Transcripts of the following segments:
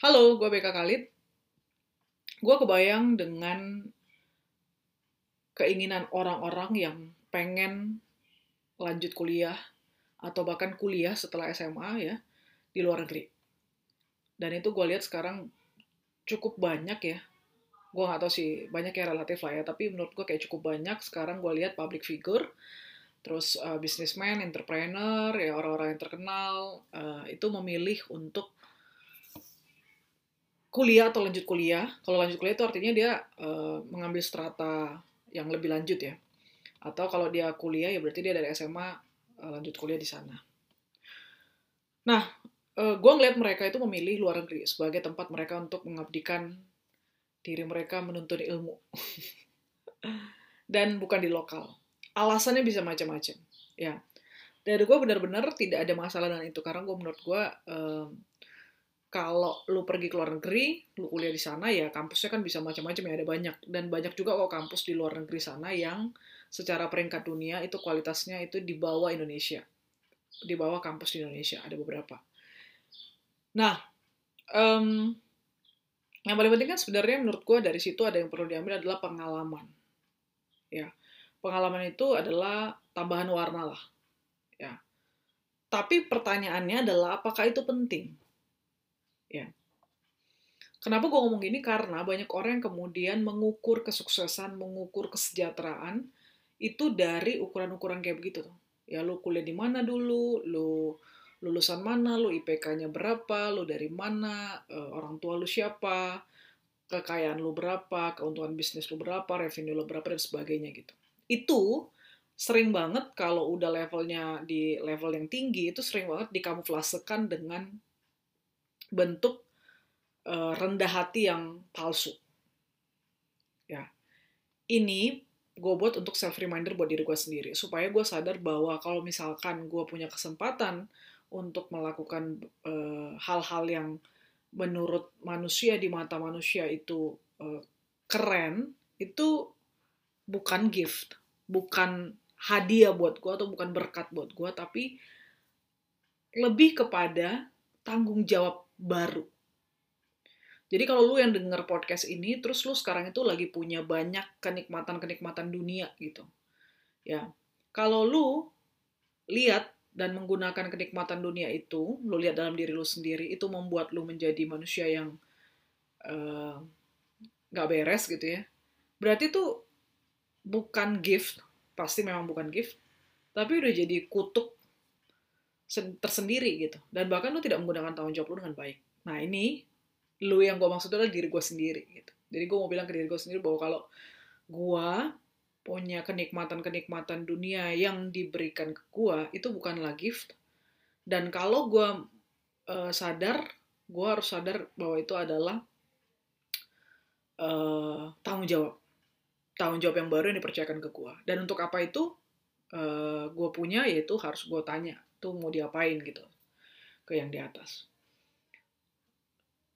Halo, gue BK Khalid. Gue kebayang dengan keinginan orang-orang yang pengen lanjut kuliah atau bahkan kuliah setelah SMA ya di luar negeri. Dan itu gue lihat sekarang cukup banyak ya. Gue gak tahu sih banyak yang relatif lah ya, tapi menurut gue kayak cukup banyak sekarang gue lihat public figure, terus uh, businessman, entrepreneur, ya orang-orang yang terkenal uh, itu memilih untuk kuliah atau lanjut kuliah. Kalau lanjut kuliah itu artinya dia uh, mengambil strata yang lebih lanjut ya. Atau kalau dia kuliah ya berarti dia dari SMA uh, lanjut kuliah di sana. Nah, uh, gue ngeliat mereka itu memilih luar negeri sebagai tempat mereka untuk mengabdikan diri mereka menuntut ilmu. Dan bukan di lokal. Alasannya bisa macam-macam. Ya, dari gue benar-benar tidak ada masalah dengan itu karena gue menurut gue uh, kalau lu pergi ke luar negeri, lu kuliah di sana ya kampusnya kan bisa macam-macam ya ada banyak dan banyak juga kok kampus di luar negeri sana yang secara peringkat dunia itu kualitasnya itu di bawah Indonesia, di bawah kampus di Indonesia ada beberapa. Nah, um, yang paling penting kan sebenarnya menurut gue dari situ ada yang perlu diambil adalah pengalaman, ya pengalaman itu adalah tambahan warna lah, ya. Tapi pertanyaannya adalah apakah itu penting? Ya. Kenapa gue ngomong gini? Karena banyak orang yang kemudian mengukur kesuksesan, mengukur kesejahteraan itu dari ukuran-ukuran kayak begitu. Ya lu kuliah di mana dulu, lu lulusan mana, lu IPK-nya berapa, lu dari mana, uh, orang tua lu siapa, kekayaan lu berapa, keuntungan bisnis lu berapa, revenue lu berapa dan sebagainya gitu. Itu sering banget kalau udah levelnya di level yang tinggi itu sering banget dikamuflasekan dengan bentuk uh, rendah hati yang palsu. Ya, ini gue buat untuk self reminder buat diri gue sendiri supaya gue sadar bahwa kalau misalkan gue punya kesempatan untuk melakukan eh, hal-hal uh, yang menurut manusia di mata manusia itu uh, keren, itu bukan gift, bukan hadiah buat gue atau bukan berkat buat gue, tapi lebih kepada tanggung jawab baru. Jadi kalau lu yang denger podcast ini, terus lu sekarang itu lagi punya banyak kenikmatan-kenikmatan dunia gitu. Ya, kalau lu lihat dan menggunakan kenikmatan dunia itu, lu lihat dalam diri lu sendiri, itu membuat lu menjadi manusia yang uh, gak beres gitu ya. Berarti itu bukan gift, pasti memang bukan gift, tapi udah jadi kutuk tersendiri gitu. Dan bahkan lu tidak menggunakan tanggung jawab lu dengan baik. Nah ini, lu yang gue maksud adalah diri gue sendiri gitu. Jadi gue mau bilang ke diri gue sendiri bahwa kalau gue punya kenikmatan-kenikmatan dunia yang diberikan ke gue, itu bukanlah gift. Dan kalau gue uh, sadar, gue harus sadar bahwa itu adalah uh, tanggung jawab. Tanggung jawab yang baru yang dipercayakan ke gue. Dan untuk apa itu uh, gue punya, yaitu harus gue tanya tuh mau diapain gitu ke yang di atas.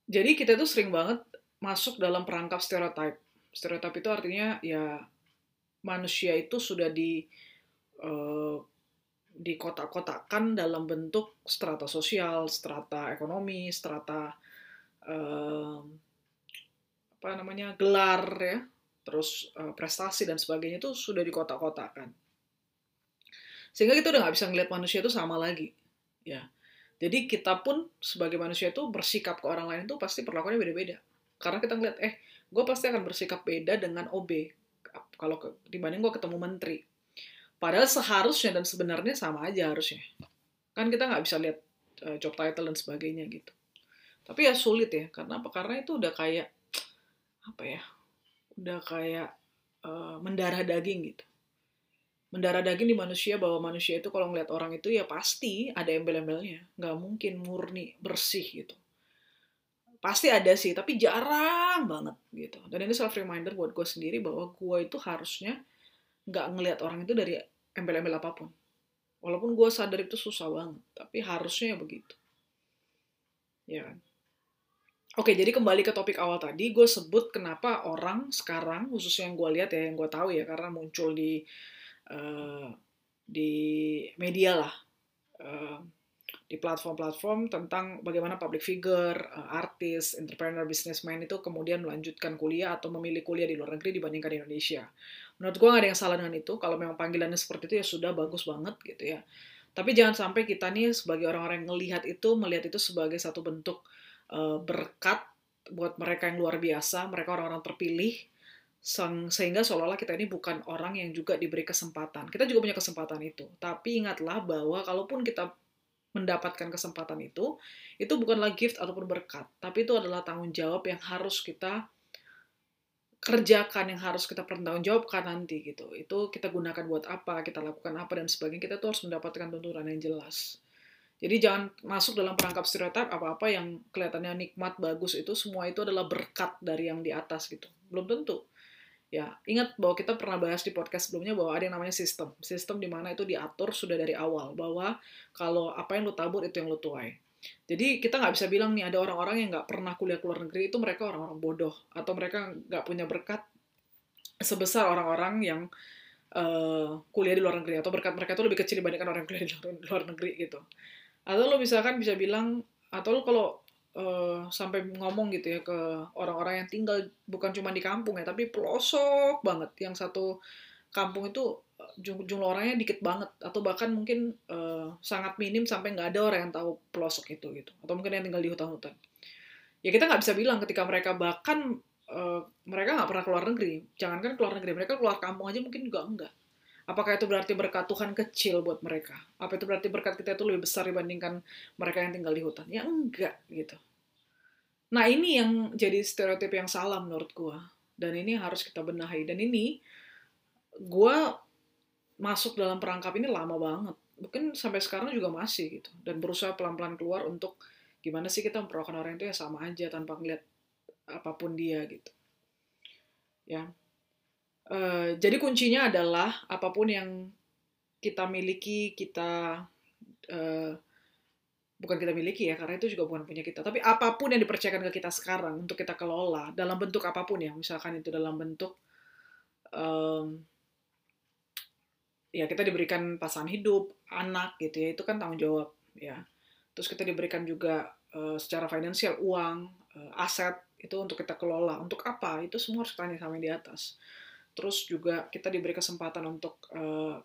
Jadi kita tuh sering banget masuk dalam perangkap stereotip. Stereotip itu artinya ya manusia itu sudah di uh, di kotak-kotakan dalam bentuk strata sosial, strata ekonomi, strata uh, apa namanya gelar ya, terus uh, prestasi dan sebagainya itu sudah di kotak-kotakan sehingga kita udah nggak bisa ngeliat manusia itu sama lagi. Ya. Jadi kita pun sebagai manusia itu bersikap ke orang lain itu pasti perlakuannya beda-beda. Karena kita ngeliat eh gue pasti akan bersikap beda dengan OB kalau ke, dibanding gue ketemu menteri. Padahal seharusnya dan sebenarnya sama aja harusnya. Kan kita nggak bisa lihat uh, job title dan sebagainya gitu. Tapi ya sulit ya karena apa? Karena itu udah kayak apa ya? Udah kayak uh, mendarah daging gitu mendarah daging di manusia bahwa manusia itu kalau ngeliat orang itu ya pasti ada embel-embelnya. Nggak mungkin murni bersih gitu. Pasti ada sih tapi jarang banget gitu. Dan ini self reminder buat gue sendiri bahwa gue itu harusnya nggak ngelihat orang itu dari embel-embel apa pun. Walaupun gue sadar itu susah banget tapi harusnya ya begitu. Ya kan? Oke, jadi kembali ke topik awal tadi, gue sebut kenapa orang sekarang, khususnya yang gue lihat ya, yang gue tahu ya, karena muncul di uh, di media lah uh, di platform-platform tentang bagaimana public figure, uh, artis, entrepreneur, businessman itu kemudian melanjutkan kuliah atau memilih kuliah di luar negeri dibandingkan di Indonesia. Menurut gue nggak ada yang salah dengan itu. Kalau memang panggilannya seperti itu ya sudah bagus banget gitu ya. Tapi jangan sampai kita nih sebagai orang-orang yang melihat itu, melihat itu sebagai satu bentuk uh, berkat buat mereka yang luar biasa, mereka orang-orang terpilih, sehingga seolah-olah kita ini bukan orang yang juga diberi kesempatan. Kita juga punya kesempatan itu. Tapi ingatlah bahwa kalaupun kita mendapatkan kesempatan itu, itu bukanlah gift ataupun berkat, tapi itu adalah tanggung jawab yang harus kita kerjakan, yang harus kita pertanggungjawabkan nanti gitu. Itu kita gunakan buat apa, kita lakukan apa dan sebagainya. Kita tuh harus mendapatkan tuntunan yang jelas. Jadi jangan masuk dalam perangkap stereotip apa-apa yang kelihatannya nikmat, bagus itu semua itu adalah berkat dari yang di atas gitu. Belum tentu Ya, ingat bahwa kita pernah bahas di podcast sebelumnya bahwa ada yang namanya sistem. Sistem di mana itu diatur sudah dari awal, bahwa kalau apa yang lu tabur itu yang lu tuai. Jadi kita nggak bisa bilang nih ada orang-orang yang nggak pernah kuliah ke luar negeri itu mereka orang-orang bodoh atau mereka nggak punya berkat sebesar orang-orang yang uh, kuliah di luar negeri atau berkat mereka itu lebih kecil dibandingkan orang yang kuliah di luar, luar negeri gitu. Atau lo misalkan bisa bilang atau lo kalau uh, sampai ngomong gitu ya ke orang-orang yang tinggal bukan cuma di kampung ya tapi pelosok banget. Yang satu kampung itu eh, jumlah orangnya dikit banget. Atau bahkan mungkin uh, sangat minim sampai nggak ada orang yang tahu pelosok itu gitu. Atau mungkin yang tinggal di hutan-hutan. Ya kita nggak bisa bilang ketika mereka bahkan uh, mereka nggak pernah keluar negeri. Jangankan keluar negeri mereka keluar kampung aja mungkin juga enggak Apakah itu berarti berkat Tuhan kecil buat mereka? Apa itu berarti berkat kita itu lebih besar dibandingkan mereka yang tinggal di hutan? Ya enggak gitu. Nah ini yang jadi stereotip yang salah menurut gue. Dan ini harus kita benahi. Dan ini gue masuk dalam perangkap ini lama banget. Mungkin sampai sekarang juga masih gitu. Dan berusaha pelan-pelan keluar untuk gimana sih kita memperlakukan orang itu ya sama aja tanpa ngeliat apa pun dia gitu. Ya, Eh, jadi kuncinya adalah apa pun yang kita miliki, kita uh, bukan kita miliki ya, karena itu juga bukan punya kita. Tapi apa pun yang dipercayakan ke kita sekarang untuk kita kelola dalam bentuk apa pun ya, misalkan itu dalam bentuk um, ya kita diberikan pasangan hidup, anak gitu ya, itu kan tanggung jawab ya. Terus kita diberikan juga uh, secara finansial uang, uh, aset itu untuk kita kelola. Untuk apa? Itu semua harus tanya sama yang di atas terus juga kita diberi kesempatan untuk uh,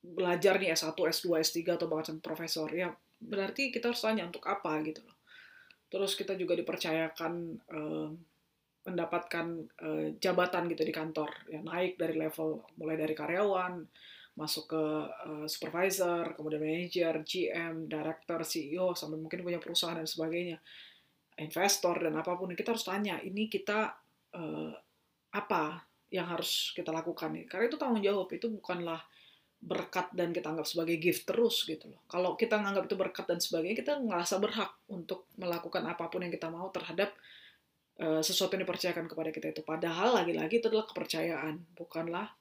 belajar nih S1, S2, S3 atau bahkan profesor. Ya berarti kita harus tanya untuk apa gitu loh. Terus kita juga dipercayakan uh, mendapatkan uh, jabatan gitu di kantor. Ya naik dari level mulai dari karyawan masuk ke uh, supervisor kemudian manager GM director CEO sampai mungkin punya perusahaan dan sebagainya. Investor dan apa pun kita harus tanya ini kita uh, apa yang harus kita lakukan nih. Karena itu tanggung jawab, itu bukanlah berkat dan kita anggap sebagai gift terus gitu loh. Kalau kita nganggap itu berkat dan sebagainya, kita ngerasa berhak untuk melakukan apa pun yang kita mau terhadap uh, sesuatu yang dipercayakan kepada kita itu. Padahal lagi-lagi itu adalah kepercayaan, bukanlah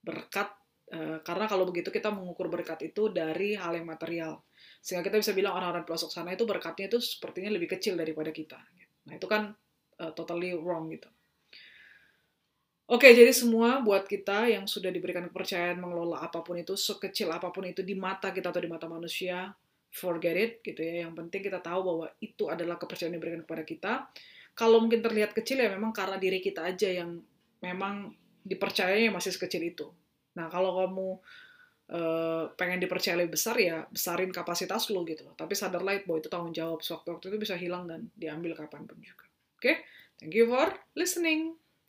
berkat. Uh, karena kalau begitu kita mengukur berkat itu dari hal yang material. Sehingga kita bisa bilang orang-orang pelosok sana itu berkatnya itu sepertinya lebih kecil daripada kita. Nah itu kan uh, totally wrong gitu. Oke, jadi semua buat kita yang sudah diberikan kepercayaan mengelola apa pun itu, sekecil apa pun itu di mata kita atau di mata manusia, forget it, gitu ya. Yang penting kita tahu bahwa itu adalah kepercayaan yang diberikan kepada kita. Kalau mungkin terlihat kecil ya memang karena diri kita aja yang memang dipercayanya masih sekecil itu. Nah, kalau kamu uh, pengen dipercaya lebih besar ya besarin kapasitas lo gitu loh. Tapi sadarlah bahwa itu tanggung jawab. Sewaktu-waktu itu bisa hilang dan diambil kapan pun juga. Oke, okay? thank you for listening.